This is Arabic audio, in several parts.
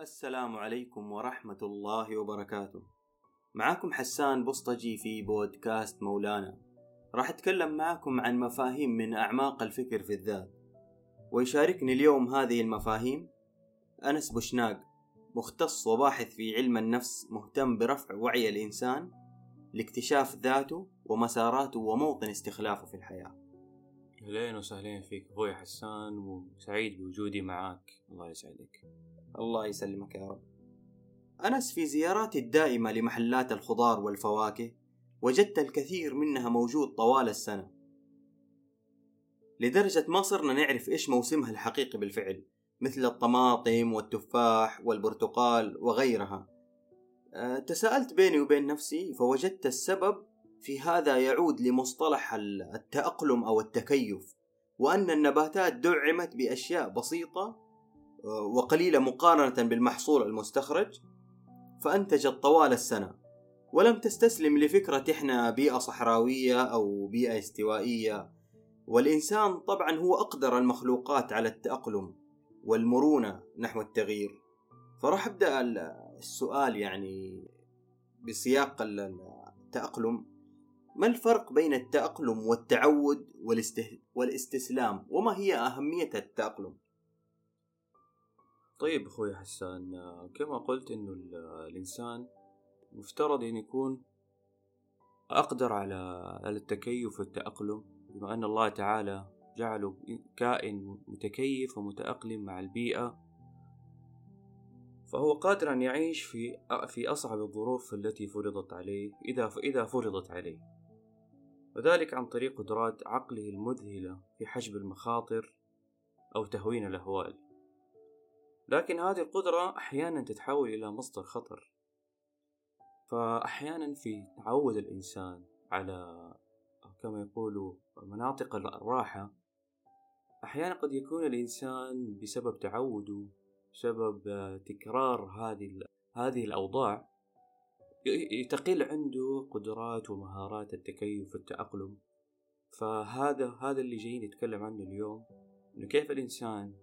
السلام عليكم ورحمة الله وبركاته. معاكم حسان بسطجي في بودكاست مولانا. راح أتكلم معاكم عن مفاهيم من أعماق الفكر في الذات. ويشاركني اليوم هذه المفاهيم أنس بوشناق مختص وباحث في علم النفس مهتم برفع وعي الإنسان لاكتشاف ذاته ومساراته وموطن استخلافه في الحياة. اهلين وسهلين فيك أخوي حسان وسعيد بوجودي معاك. الله يسعدك. الله يسلمك يا رب. أنس في زياراتي الدائمة لمحلات الخضار والفواكه وجدت الكثير منها موجود طوال السنة. لدرجة ما صرنا نعرف إيش موسمها الحقيقي بالفعل مثل الطماطم والتفاح والبرتقال وغيرها. أه تساءلت بيني وبين نفسي فوجدت السبب في هذا يعود لمصطلح التأقلم أو التكيف وأن النباتات دعمت بأشياء بسيطة وقليلة مقارنة بالمحصول المستخرج فأنتجت طوال السنة ولم تستسلم لفكرة إحنا بيئة صحراوية أو بيئة استوائية. والإنسان طبعا هو أقدر المخلوقات على التأقلم والمرونة نحو التغيير. فراح أبدأ السؤال يعني بسياق التأقلم. ما الفرق بين التأقلم والتعود والاستسلام؟ وما هي أهمية التأقلم؟ طيب أخوي حسان كما قلت إنه الإنسان مفترض أن يكون أقدر على التكيف والتأقلم بما أن الله تعالى جعله كائن متكيف ومتأقلم مع البيئة. فهو قادر أن يعيش في في أصعب الظروف التي فرضت عليه إذا إذا فرضت عليه. وذلك عن طريق قدرات عقله المذهلة في حجب المخاطر أو تهوين الأهوال. لكن هذه القدرة أحيانا تتحول إلى مصدر خطر. فأحيانا في تعود الإنسان على كما يقولوا مناطق الراحة أحيانا قد يكون الإنسان بسبب تعوده بسبب تكرار هذه هذه الأوضاع تقل عنده قدرات ومهارات التكيف والتأقلم. فهذا هذا اللي جايين نتكلم عنه اليوم إنه كيف الإنسان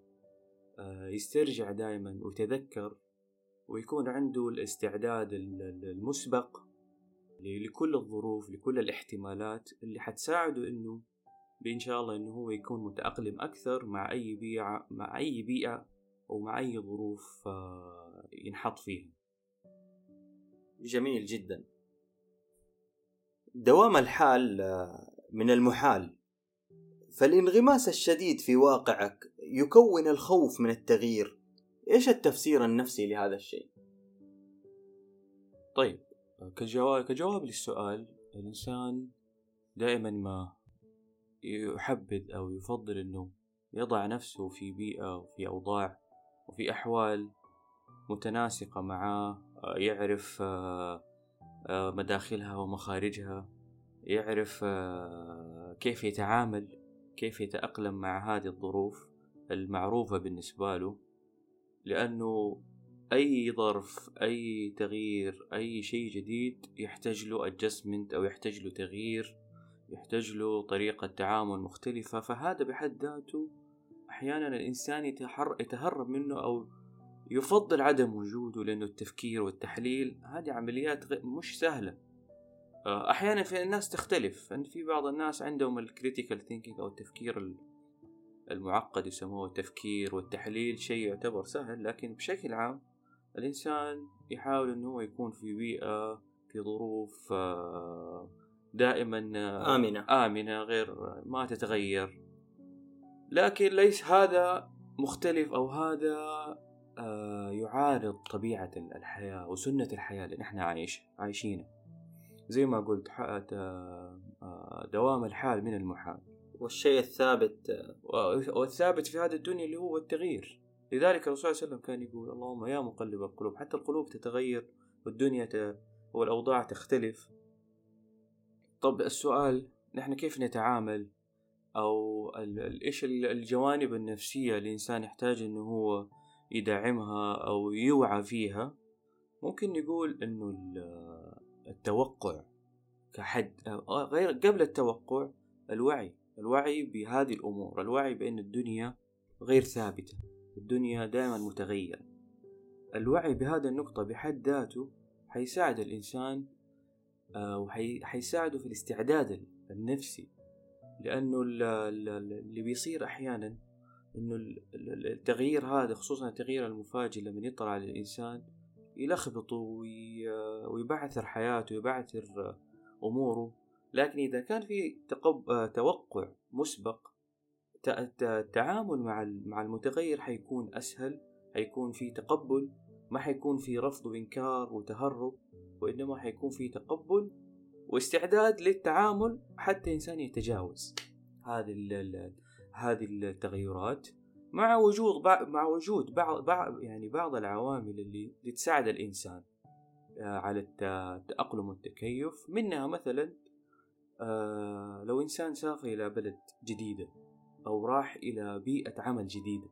يسترجع دائما ويتذكر ويكون عنده الاستعداد المسبق لكل الظروف لكل الاحتمالات اللي حتساعده إنه بإن شاء الله إنه هو يكون متأقلم أكثر مع أي بيئة مع أي بيئة أو مع أي ظروف ينحط فيها. جميل جدا. دوام الحال من المحال. فالانغماس الشديد في واقعك يكون الخوف من التغيير. إيش التفسير النفسي لهذا الشيء؟ طيب كجواب, كجواب للسؤال الإنسان دائما ما يحبذ أو يفضل أنه يضع نفسه في بيئة وفي أوضاع وفي أحوال متناسقة معاه يعرف مداخلها ومخارجها يعرف كيف يتعامل كيف يتأقلم مع هذه الظروف. المعروفة بالنسبة له لأنه أي ظرف أي تغيير أي شيء جديد يحتاج له adjustment أو يحتاج له تغيير يحتاج له طريقة تعامل مختلفة. فهذا بحد ذاته أحيانا الإنسان يتهرب منه أو يفضل عدم وجوده لأنه التفكير والتحليل هذه عمليات مش سهلة. أحيانا في الناس تختلف. في بعض الناس عندهم ال critical thinking أو التفكير المعقد يسموه التفكير والتحليل شيء يعتبر سهل لكن بشكل عام الإنسان يحاول أنه يكون في بيئة في ظروف دائما آمنة. آمنة غير ما تتغير. لكن ليس هذا مختلف أو هذا يعارض طبيعة الحياة وسنة الحياة اللي نحن عايش عايشينها. زي ما قلت دوام الحال من المحال. والشيء الثابت والثابت في هذه الدنيا اللي هو التغيير. لذلك الرسول صلى الله عليه وسلم كان يقول اللهم يا مقلب القلوب. حتى القلوب تتغير والدنيا ت... والأوضاع تختلف. طب السؤال نحن كيف نتعامل؟ أو إيش الجوانب النفسية الإنسان يحتاج إنه هو يدعمها أو يوعى فيها؟ ممكن نقول إنه التوقع كحد غير قبل التوقع الوعي. الوعي بهذه الأمور الوعي بأن الدنيا غير ثابتة الدنيا دائما متغيرة. الوعي بهذا النقطة بحد ذاته حيساعد الإنسان آه، وحيساعده في الاستعداد النفسي لأنه اللي بيصير أحيانا إنه التغيير هذا خصوصا التغيير المفاجئ لما يطلع على الإنسان يلخبطه ويبعثر حياته ويبعثر أموره لكن إذا كان في تقب... توقع مسبق التعامل مع مع المتغير حيكون أسهل حيكون في تقبل ما حيكون في رفض وإنكار وتهرب وإنما حيكون في تقبل واستعداد للتعامل حتى إنسان يتجاوز هذه هذه التغيرات مع وجود مع وجود بعض يعني بعض العوامل اللي, اللي تساعد الإنسان آه، على التأقلم والتكيف منها مثلا آه، لو إنسان سافر إلى بلد جديدة أو راح إلى بيئة عمل جديدة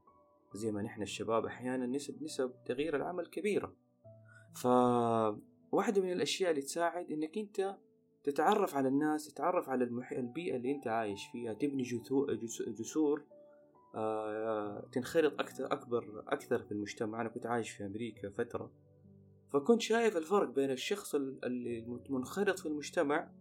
زي ما نحن الشباب أحيانا نسب نسب تغيير العمل كبيرة. فواحدة من الأشياء اللي تساعد إنك أنت تتعرف على الناس تتعرف على المح... البيئة اللي أنت عايش فيها تبني جسور آه تنخرط أكثر أكبر أكثر في المجتمع. أنا كنت عايش في أمريكا فترة فكنت شايف الفرق بين الشخص اللي منخرط في المجتمع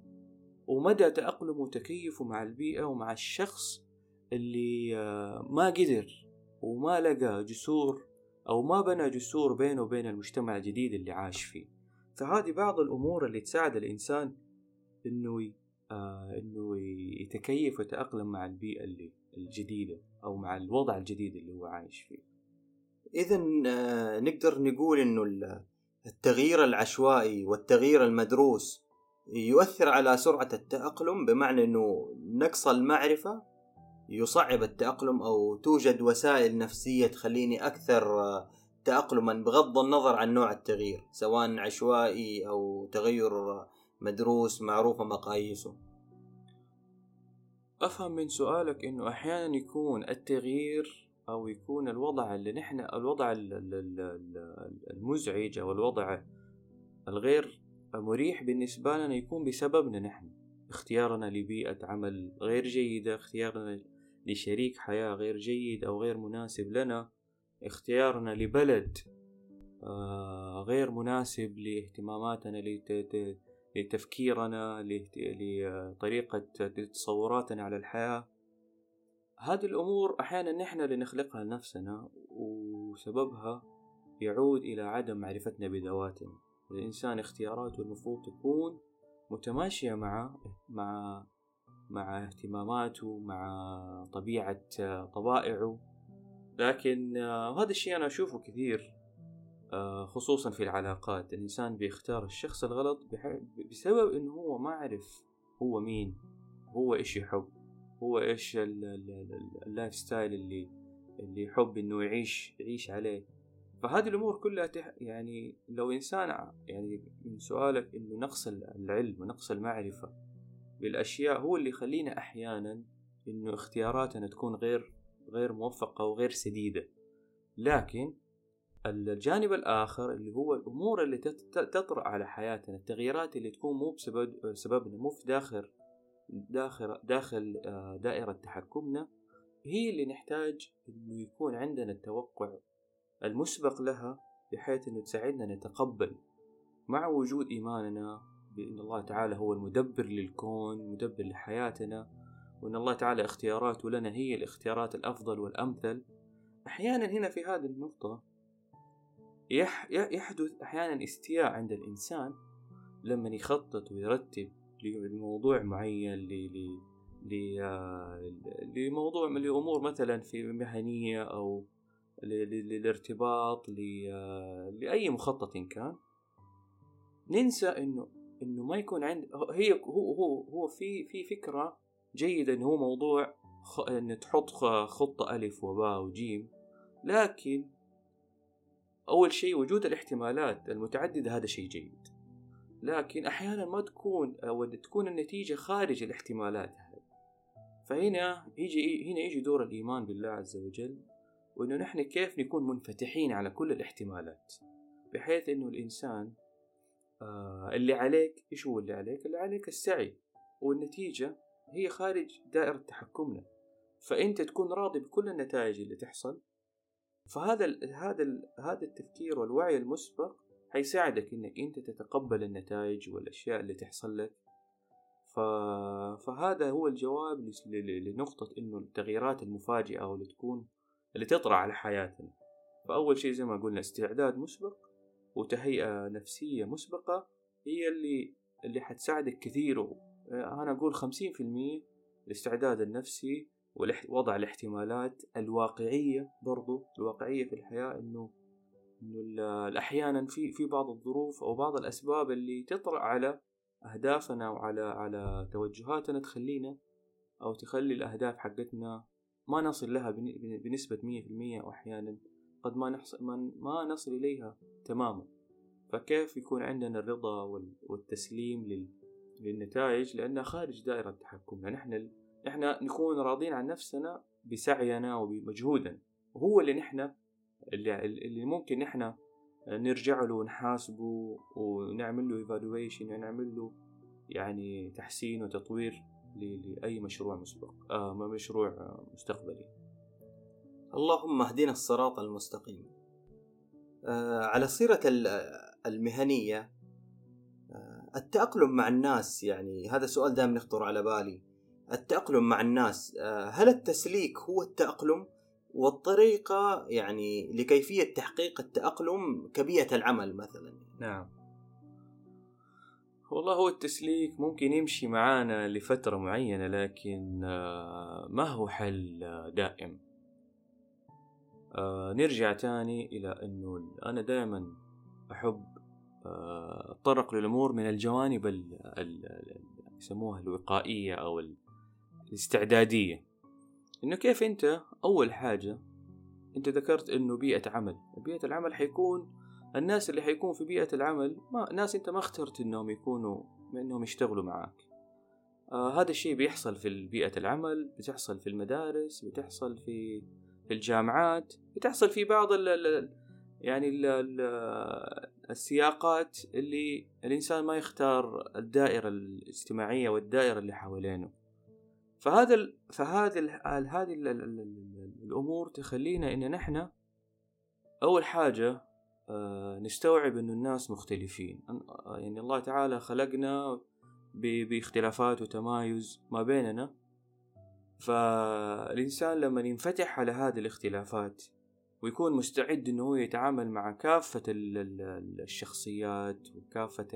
ومدى تأقلمه وتكيفه مع البيئة ومع الشخص اللي آه ما قدر وما لقى جسور أو ما بنى جسور بينه وبين المجتمع الجديد اللي عاش فيه. فهذه بعض الأمور اللي تساعد الإنسان إنه آه إنه يتكيف ويتأقلم مع البيئة اللي الجديدة أو مع الوضع الجديد اللي هو عايش فيه. إذا آه نقدر نقول إنه التغيير العشوائي والتغيير المدروس يؤثر على سرعة التأقلم بمعنى إنه نقص المعرفة يصعب التأقلم أو توجد وسائل نفسية تخليني أكثر آه، تأقلما بغض النظر عن نوع التغيير سواء عشوائي أو تغير مدروس معروفة مقاييسه. أفهم من سؤالك إنه أحيانا يكون التغيير أو يكون الوضع اللي نحن الوضع المزعج أو الوضع الغير مريح بالنسبة لنا يكون بسببنا نحن. اختيارنا لبيئة عمل غير جيدة اختيارنا لشريك حياة غير جيد أو غير مناسب لنا اختيارنا لبلد آه، غير مناسب لاهتماماتنا لتفكيرنا لطريقة تصوراتنا على الحياة. هذه الأمور أحيانا نحن اللي نخلقها لنفسنا وسببها يعود إلى عدم معرفتنا بذواتنا. الإنسان اختياراته المفروض تكون متماشية مع مع مع اهتماماته مع طبيعة طبائعه. لكن آه، هذا الشيء أنا أشوفه كثير آه، خصوصا في العلاقات. الإنسان بيختار الشخص الغلط بسبب إنه هو ما عرف هو مين هو إيش يحب هو إيش ال lifestyle اللي اللي يحب إنه يعيش يعيش عليه. فهذه الأمور كلها تح يعني لو إنسان يعني من سؤالك إنه نقص العلم ونقص المعرفة بالأشياء هو اللي يخلينا أحيانا إنه اختياراتنا تكون غير غير موفقة وغير سديدة. لكن الجانب الآخر اللي هو الأمور اللي تطرأ على حياتنا التغييرات اللي تكون مو بسبب سببنا مو في داخل داخل داخل آه، دائرة تحكمنا هي اللي نحتاج إنه يكون عندنا التوقع المسبق لها بحيث إنه تساعدنا نتقبل مع وجود إيماننا بأن الله تعالى هو المدبر للكون مدبر لحياتنا وأن الله تعالى اختياراته لنا هي الاختيارات الأفضل والأمثل. أحيانا هنا في هذه النقطة يحدث أحيانا استياء عند الإنسان لما يخطط ويرتب لموضوع معين لموضوع من لأمور مثلا في مهنية أو للارتباط لأي مخطط كان. ننسى إنه إنه ما يكون عند هي هو هو هو في في فكرة جيدة إنه هو موضوع خ... إن تحط خطة ألف وباء وجيم. لكن أول شيء وجود الاحتمالات المتعددة هذا شيء جيد. لكن أحيانا ما تكون أو تكون النتيجة خارج الاحتمالات. هذه فهنا يجي هنا يجي دور الإيمان بالله عز وجل. وإنه نحن كيف نكون منفتحين على كل الاحتمالات بحيث إنه الإنسان آه اللي عليك إيش هو اللي عليك؟ اللي عليك السعي والنتيجة هي خارج دائرة تحكمنا فأنت تكون راضي بكل النتائج اللي تحصل فهذا ال هذا ال هذا التفكير والوعي المسبق حيساعدك إنك أنت تتقبل النتائج والأشياء اللي تحصل لك. فهذا هو الجواب لنقطة إنه التغييرات المفاجئة واللي تكون اللي تطرأ على حياتنا. فأول شيء زي ما قلنا استعداد مسبق وتهيئة نفسية مسبقة هي اللي اللي حتساعدك كثير. أنا أقول خمسين في المية الاستعداد النفسي ووضع الاحتمالات الواقعية برضو الواقعية في الحياة إنه إنه أحيانا في في بعض الظروف أو بعض الأسباب اللي تطرأ على أهدافنا وعلى على توجهاتنا تخلينا أو تخلي الأهداف حقتنا ما نصل لها بنسبة مية في المية وأحيانا قد ما, نحصل ما نصل إليها تماما. فكيف يكون عندنا الرضا والتسليم للنتائج؟ لأنها خارج دائرة تحكمنا. نحن نحن نكون راضين عن نفسنا بسعينا وبمجهودنا. وهو اللي نحن اللي, اللي ممكن نحن نرجع له ونحاسبه ونعمل له evaluation ونعمل له يعني تحسين وتطوير. لأي مشروع مسبق آه مشروع مستقبلي. اللهم اهدنا الصراط المستقيم. آه على صيرة المهنية آه التأقلم مع الناس يعني هذا سؤال دائما يخطر على بالي. التأقلم مع الناس آه هل التسليك هو التأقلم؟ والطريقة يعني لكيفية تحقيق التأقلم كبيئة العمل مثلا. نعم. والله هو التسليك ممكن يمشي معانا لفترة معينة لكن آه، ما هو حل دائم. آه، نرجع تاني إلى أنه أنا دائما أحب آه، أتطرق للأمور من الجوانب يسموها الوقائية أو الاستعدادية. إنه كيف أنت؟ أول حاجة أنت ذكرت إنه بيئة عمل. بيئة العمل حيكون الناس اللي حيكون في بيئة العمل ما ناس أنت ما اخترت إنهم يكونوا إنهم يشتغلوا معاك. آه هذا الشيء بيحصل في بيئة العمل بتحصل في المدارس بتحصل في في الجامعات بتحصل في بعض ال ال يعني ال ال السياقات اللي الإنسان ما يختار الدائرة الاجتماعية والدائرة اللي حوالينه. فهذا ال فهذا ال هذه ال ال الأمور تخلينا إن نحن أول حاجة نستوعب إنه الناس مختلفين. يعني الله تعالى خلقنا باختلافات وتمايز ما بيننا. فالإنسان لما ينفتح على هذه الاختلافات ويكون مستعد إنه هو يتعامل مع كافة الشخصيات وكافة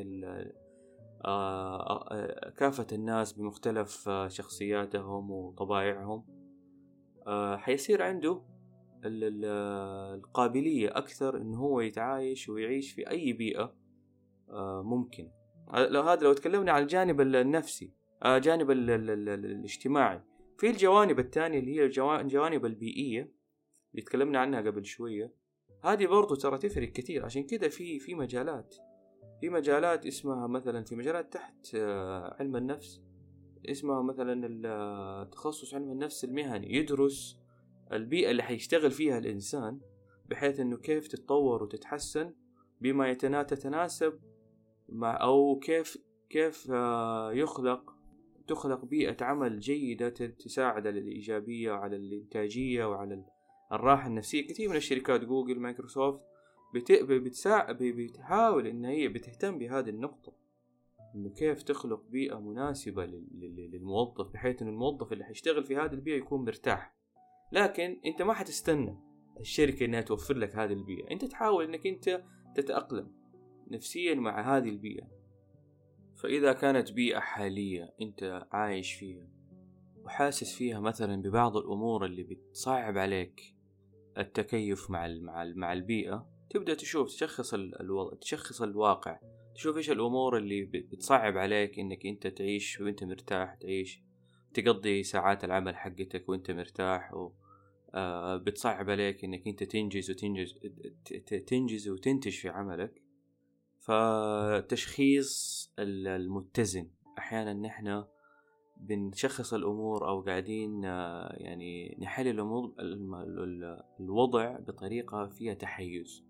آه، آه، كافة الناس بمختلف شخصياتهم وطبائعهم حيصير عنده القابلية أكثر إنه هو يتعايش ويعيش في أي بيئة ممكنة لو هذا لو تكلمنا عن الجانب النفسي الجانب الاجتماعي. في الجوانب الثانية اللي هي الجوانب البيئية اللي تكلمنا عنها قبل شوية هذه برضو ترى تفرق كثير. عشان كذا في في مجالات في مجالات اسمها مثلا في مجالات تحت آه، علم النفس اسمها مثلا تخصص علم النفس المهني يدرس البيئة اللي حيشتغل فيها الإنسان بحيث إنه كيف تتطور وتتحسن بما يتناسب مع أو كيف كيف آه، يخلق تخلق بيئة عمل جيدة تساعد على الإيجابية وعلى الإنتاجية وعلى الراحة النفسية. كثير من الشركات Google Microsoft بتحاول إن هي بتهتم بهذه النقطة. إنه كيف تخلق بيئة مناسبة للموظف بحيث إن الموظف اللي حيشتغل في هذه البيئة يكون مرتاح. لكن أنت ما حتستنى الشركة إنها توفر لك هذه البيئة. أنت تحاول إنك أنت تتأقلم نفسيا مع هذه البيئة. فإذا كانت بيئة حالية أنت عايش فيها وحاسس فيها مثلا ببعض الأمور اللي بتصعب عليك التكيف مع مع البيئة تبدأ تشوف تشخص الوضع تشخص الواقع. تشوف إيش الأمور اللي بتصعب عليك إنك أنت تعيش وأنت مرتاح تعيش تقضي ساعات العمل حقتك وأنت مرتاح و بتصعب عليك إنك أنت تنجز وتنجز تنجز وتنتج في عملك. فتشخيص المتزن. أحيانا نحن بنشخص الأمور أو قاعدين آه، يعني نحل الأمور الوضع بطريقة فيها تحيز.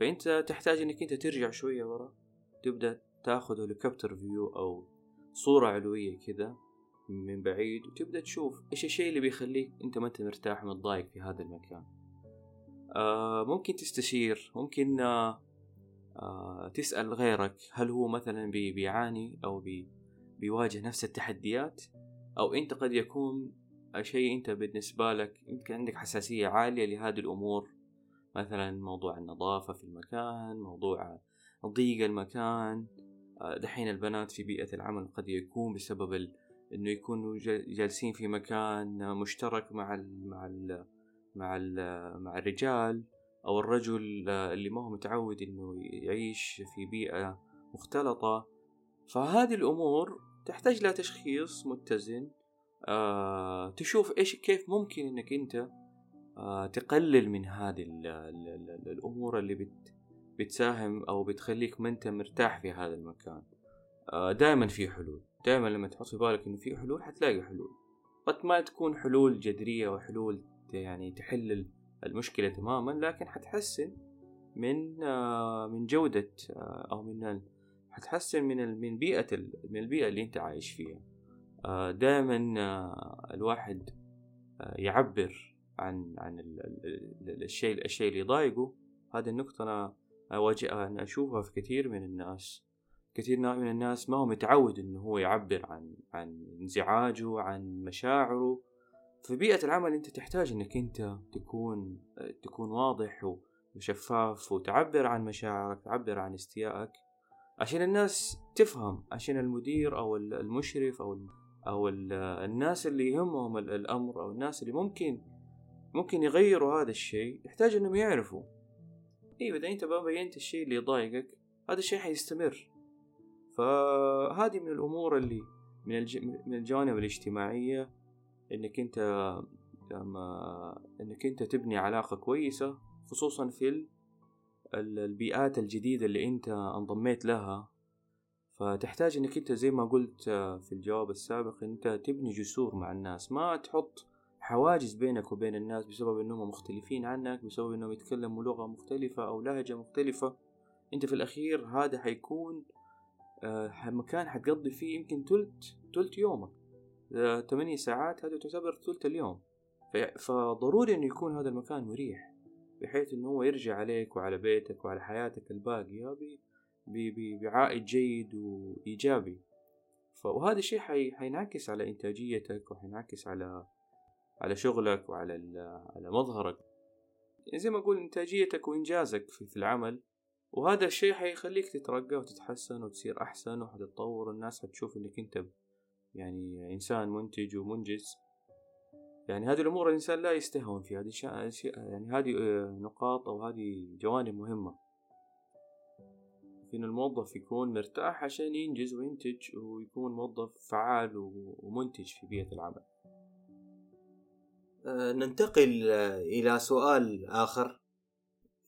فأنت تحتاج إنك أنت ترجع شوية ورا تبدأ تاخذ هليكوبتر فيو أو صورة علوية كذا من بعيد وتبدأ تشوف إيش الشيء اللي بيخليك أنت ما أنت مرتاح ومتضايق في هذا المكان آه ممكن تستشير ممكن آه آه تسأل غيرك هل هو مثلا بي بيعاني أو بي بيواجه نفس التحديات أو أنت قد يكون شيء أنت بالنسبة لك يمكن عندك حساسية عالية لهذه الأمور مثلا موضوع النظافة في المكان موضوع ضيق المكان آه، دحين البنات في بيئة العمل قد يكون بسبب. إنه يكونوا جالسين في مكان مشترك مع ال... مع ال... مع ال... مع الرجال أو الرجل اللي ما هو متعود إنه يعيش في بيئة مختلطة. فهذه الأمور تحتاج لها تشخيص متزن. آه تشوف إيش كيف ممكن إنك أنت آه تقلل من هذه ال ال ال الأمور اللي بت بتساهم أو بتخليك ما أنت مرتاح في هذا المكان. آه دائما في حلول. دائما لما تحط في بالك إنه في حلول حتلاقي حلول. قد ما تكون حلول جذرية وحلول يعني تحل المشكلة تماما لكن حتحسن من آه من جودة آه أو من حتحسن من من بيئة من البيئة اللي أنت عايش فيها. آه دائما الواحد يعبر عن عن الشيء الشيء اللي يضايقه. هذه النقطة أنا أواجه أنا أشوفها في كثير من الناس. كثير من الناس ما هو متعود إنه هو يعبر عن عن انزعاجه عن مشاعره. في بيئة العمل أنت تحتاج إنك أنت تكون تكون واضح وشفاف وتعبر عن مشاعرك تعبر عن استيائك عشان الناس تفهم عشان المدير أو المشرف أو أو الناس اللي يهمهم الأمر أو الناس اللي ممكن ممكن يغيروا هذا الشيء يحتاج إنهم يعرفوا. أيوه إذا أنت ما بينت الشيء اللي يضايقك هذا الشيء حيستمر. فهذه من الأمور اللي من, الج... من الجوانب الاجتماعية إنك أنت لما إنك أنت تبني علاقة كويسة خصوصا في البيئات الجديدة اللي أنت انضميت لها. فتحتاج إنك أنت زي ما قلت في الجواب السابق أنت تبني جسور مع الناس. ما تحط حواجز بينك وبين الناس بسبب إنهم مختلفين عنك بسبب إنهم يتكلموا لغة مختلفة أو لهجة مختلفة. أنت في الأخير هذا حيكون مكان حتقضي فيه يمكن تلت تلت يومك. آه ثمانية ساعات هذا تعتبر تلت اليوم. فضروري إنه يكون هذا المكان مريح بحيث إنه هو يرجع عليك وعلى بيتك وعلى حياتك الباقية بعائد جيد وإيجابي. وهذا الشيء حينعكس على إنتاجيتك وحينعكس على على شغلك وعلى على مظهرك. يعني زي ما أقول إنتاجيتك وإنجازك في العمل وهذا الشيء حيخليك تترقى وتتحسن وتصير أحسن وحتتطور الناس حتشوف إنك أنت يعني إنسان منتج ومنجز. يعني هذه الأمور الإنسان لا يستهون فيها. هذه يعني هذه آه، نقاط أو هذه جوانب مهمة. إن الموظف يكون مرتاح عشان ينجز وينتج ويكون موظف فعال ومنتج في بيئة العمل. آه، ننتقل آه، إلى سؤال آخر.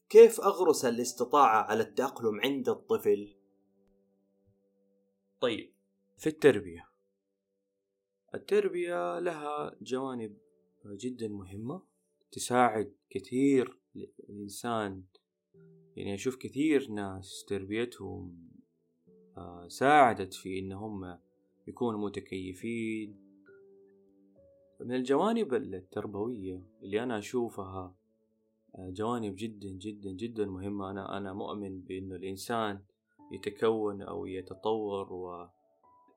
كيف أغرس الاستطاعة على التأقلم عند الطفل؟ طيب. في التربية. التربية لها جوانب جدا مهمة تساعد كثير الإنسان. يعني أشوف كثير ناس تربيتهم آه، ساعدت في إن هم يكونوا متكيفين. من الجوانب التربوية اللي أنا أشوفها جوانب جدا جدا جدا مهمة. أنا أنا مؤمن بأنه الإنسان يتكون أو يتطور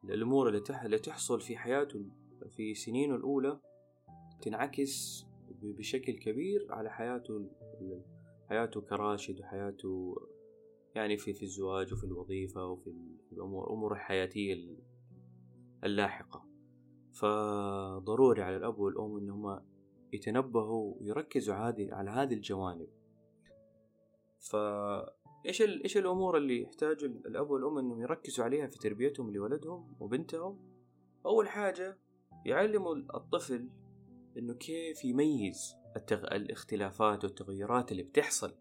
والأمور اللي تحصل في حياته في سنينه الأولى تنعكس بشكل كبير على حياته حياته كراشد وحياته يعني في في الزواج وفي الوظيفة وفي الأمور الأمور الحياتية اللاحقة. فضروري على الأب والأم إنهم يتنبهوا ويركزوا عادي على هذه الجوانب. فإيش إيش الأمور اللي يحتاج الأب والأم إنهم يركزوا عليها في تربيتهم لولدهم وبنتهم؟ أول حاجة يعلموا الطفل إنه كيف يميز التغ... الاختلافات والتغيرات اللي بتحصل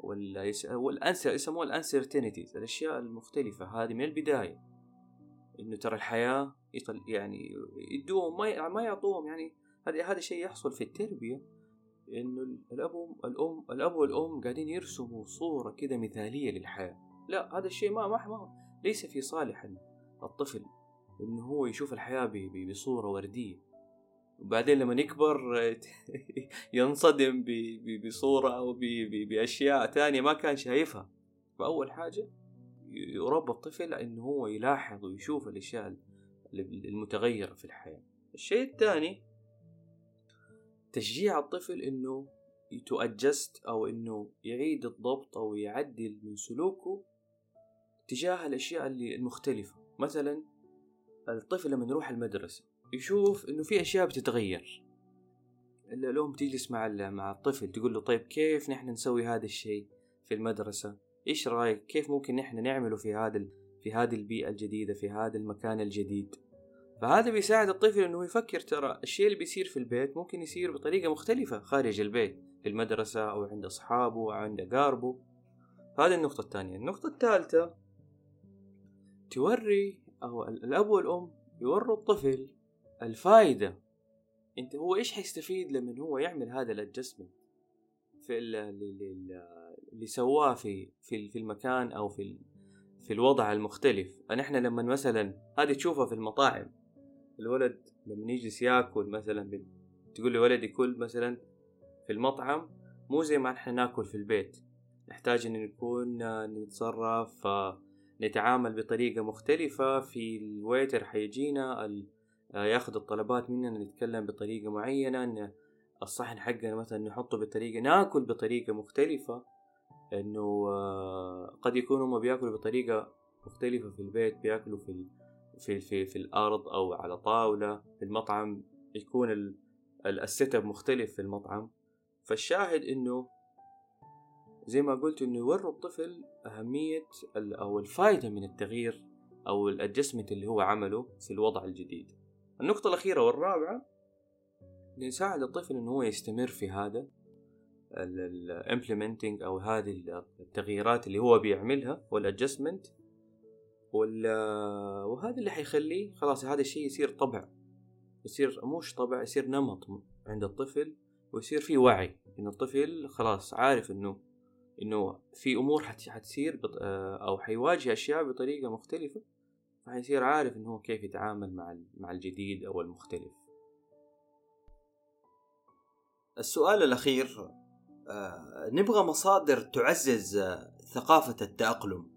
ولا يس... وال uncertain يسموها ال uncertainties الأشياء المختلفة. هذه من البداية. إنه ترى الحياة يطل... يعني يدوهم ما ما يعطوهم يعني هذا هذا شيء يحصل في التربية إنه الأب الأم الأب والأم قاعدين يرسموا صورة كذا مثالية للحياة. لا هذا الشيء ما ما, ليس في صالح الطفل إنه هو يشوف الحياة بصورة وردية. وبعدين لما يكبر ينصدم بصورة أو بأشياء تانية ما كان شايفها. فأول حاجة يربى الطفل إنه هو يلاحظ ويشوف الأشياء المتغيرة في الحياة. الشيء الثاني تشجيع الطفل إنه يتأجست أو إنه يعيد الضبط أو يعدل من سلوكه تجاه الأشياء اللي المختلفة. مثلا الطفل لما يروح المدرسة يشوف إنه في أشياء بتتغير. الام تجلس مع مع الطفل تقول له طيب كيف نحن نسوي هذا الشيء في المدرسة؟ إيش رأيك؟ كيف ممكن نحن نعمله في هذا في هذه البيئة الجديدة في هذا المكان الجديد؟ فهذا بيساعد الطفل إنه يفكر ترى الشيء اللي بيصير في البيت ممكن يصير بطريقة مختلفة خارج البيت في المدرسة أو عند أصحابه أو عند اقاربه هذه النقطة الثانية. النقطة الثالثة توري أو الأب والأم يوروا الطفل الفائدة أنت هو إيش حيستفيد لما هو يعمل هذا الادجستمنت في اللي سواه في في المكان أو في في الوضع المختلف. إحنا لما مثلا هذه تشوفها في المطاعم. الولد لما يجلس ياكل مثلا تقول لولدي كل مثلا في المطعم مو زي ما إحنا ناكل في البيت. نحتاج إن نكون نتصرف نتعامل بطريقة مختلفة. في الويتر حيجينا ياخذ الطلبات مننا نتكلم بطريقة معينة إن الصحن حقنا مثلا نحطه بطريقة ناكل بطريقة مختلفة. إنه قد يكونوا هم بياكلوا بطريقة مختلفة في البيت بياكلوا في في في, في الأرض أو على طاولة في المطعم يكون ال setup مختلف في المطعم. فالشاهد إنه زي ما قلت إنه يوروا الطفل أهمية أو الفائدة من التغيير أو ال adjustment اللي هو عمله في الوضع الجديد. النقطة الأخيرة والرابعة نساعد الطفل إنه هو يستمر في هذا ال implementing أو هذه التغييرات اللي هو بيعملها وال adjustment وهذا اللي حيخليه خلاص هذا الشيء يصير طبع. يصير مش طبع يصير نمط عند الطفل ويصير في وعي. إن الطفل خلاص عارف إنه إنه في أمور حتصير أو حيواجه أشياء بطريقة مختلفة فحيصير عارف إنه كيف يتعامل مع مع الجديد أو المختلف. السؤال الأخير آه، نبغى مصادر تعزز آه، ثقافة التأقلم.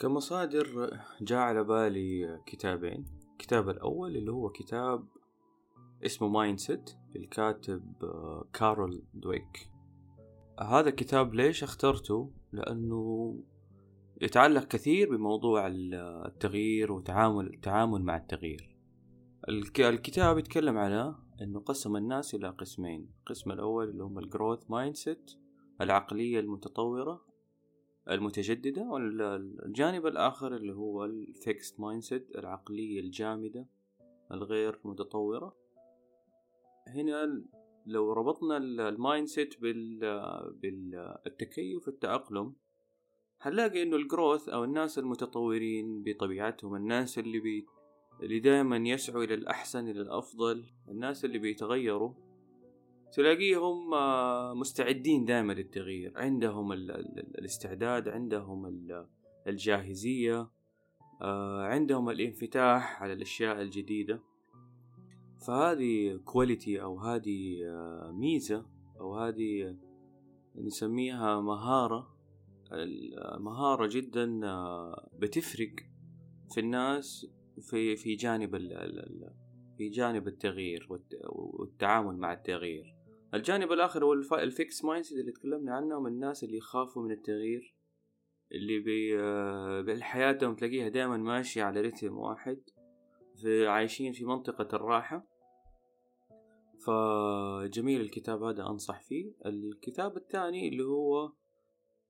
كمصادر جاء على بالي كتابين. الكتاب الأول اللي هو كتاب اسمه Mind للكاتب آه، Carol Dweck. هذا الكتاب ليش اخترته؟ لأنه يتعلق كثير بموضوع التغيير وتعامل التعامل مع التغيير. الكتاب يتكلم على إنه قسم الناس إلى قسمين. القسم الأول اللي هم ال growth mindset العقلية المتطورة المتجددة والجانب الآخر اللي هو ال fixed mindset العقلية الجامدة الغير متطورة. هنا لو ربطنا ال mindset بالتكيف التأقلم هنلاقي إنه ال growth أو الناس المتطورين بطبيعتهم الناس اللي بي اللي دائما يسعوا إلى الأحسن إلى الأفضل الناس اللي بيتغيروا تلاقيهم آه، مستعدين دائما للتغيير. عندهم الاستعداد عندهم الجاهزية آه، عندهم الانفتاح على الأشياء الجديدة. فهذه كواليتي أو هذه آه، ميزة أو هذه نسميها مهارة مهارة جدا بتفرق في الناس في في جانب في جانب التغيير والتعامل مع التغيير. الجانب الآخر هو ال fixed mind اللي تكلمنا عنه من الناس اللي يخافوا من التغيير اللي بي حياتهم تلاقيها دائما ماشية على رتم واحد في عايشين في منطقة الراحة. فجميل الكتاب هذا أنصح فيه. الكتاب الثاني اللي هو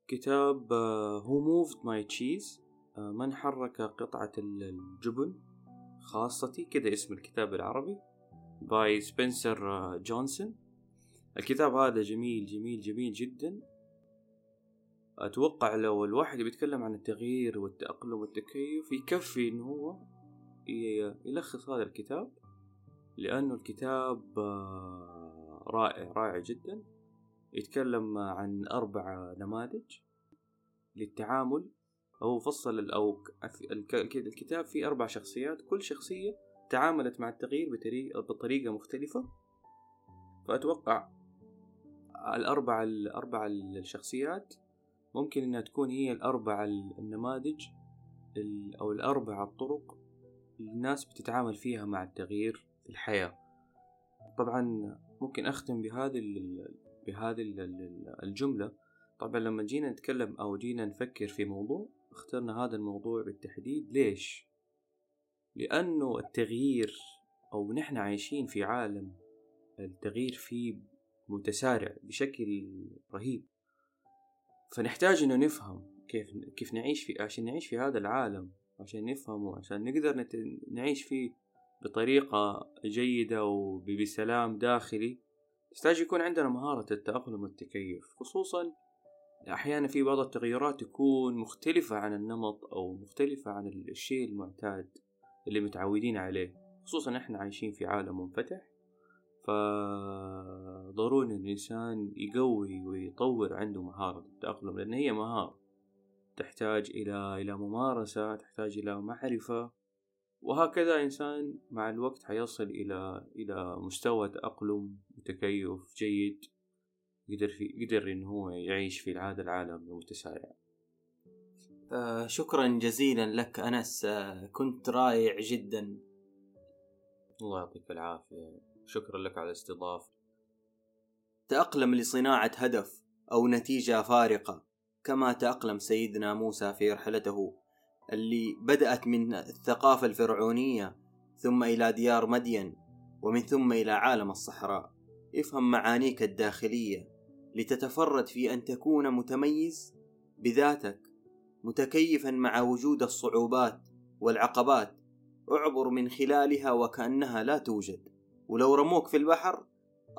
كتاب Who Moved My Cheese من حرك قطعة الجبن خاصتي كذا اسم الكتاب العربي by Spencer Johnson الكتاب هذا جميل جميل جميل جدا. أتوقع لو الواحد بيتكلم عن التغيير والتأقلم والتكيف يكفي إنه هو يلخص هذا الكتاب لأنه الكتاب آه، رائع رائع جدا. يتكلم عن أربع نماذج للتعامل. هو فصل أو الكتاب فيه أربع شخصيات. كل شخصية تعاملت مع التغيير بطريقة مختلفة. فأتوقع الأربع الأربع الشخصيات ممكن إنها تكون هي الأربع النماذج أو الأربع الطرق الناس بتتعامل فيها مع التغيير في الحياة. طبعا ممكن أختم بهذه بهذه الجملة. طبعا لما جينا نتكلم أو جينا نفكر في موضوع اخترنا هذا الموضوع بالتحديد. ليش؟ لأنه التغيير أو نحن عايشين في عالم التغيير فيه متسارع بشكل رهيب. فنحتاج إنه نفهم كيف كيف نعيش في عشان نعيش في هذا العالم عشان نفهمه عشان نقدر نت... نعيش فيه بطريقة جيدة وبسلام داخلي. نحتاج يكون عندنا مهارة التأقلم والتكيف خصوصا أحيانا في بعض التغيرات تكون مختلفة عن النمط أو مختلفة عن الشيء المعتاد اللي متعودين عليه خصوصا إحنا عايشين في عالم منفتح. فضروري الإنسان يقوي ويطور عنده مهارة التأقلم لأن هي مهارة تحتاج إلى إلى ممارسة تحتاج إلى معرفة وهكذا إنسان مع الوقت حيصل إلى إلى مستوى تأقلم وتكيف جيد يقدر في يقدر إن هو يعيش في هذا العالم المتسارع. آه شكرا جزيلا لك أنس آه كنت رائع جدا. الله يعطيك العافية. شكرا لك على الاستضافة. تأقلم لصناعة هدف أو نتيجة فارقة كما تأقلم سيدنا موسى في رحلته اللي بدأت من الثقافة الفرعونية ثم إلى ديار مدين ومن ثم إلى عالم الصحراء. افهم معانيك الداخلية لتتفرد في أن تكون متميز بذاتك متكيفا مع وجود الصعوبات والعقبات اعبر من خلالها وكأنها لا توجد. ولو رموك في البحر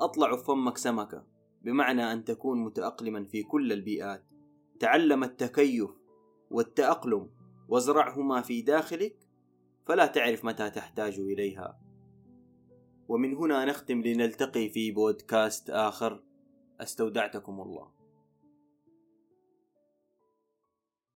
أطلع فمك سمكة بمعنى أن تكون متأقلما في كل البيئات. تعلم التكيف والتأقلم وازرعهما في داخلك فلا تعرف متى تحتاج إليها. ومن هنا نختم لنلتقي في بودكاست آخر. استودعتكم الله.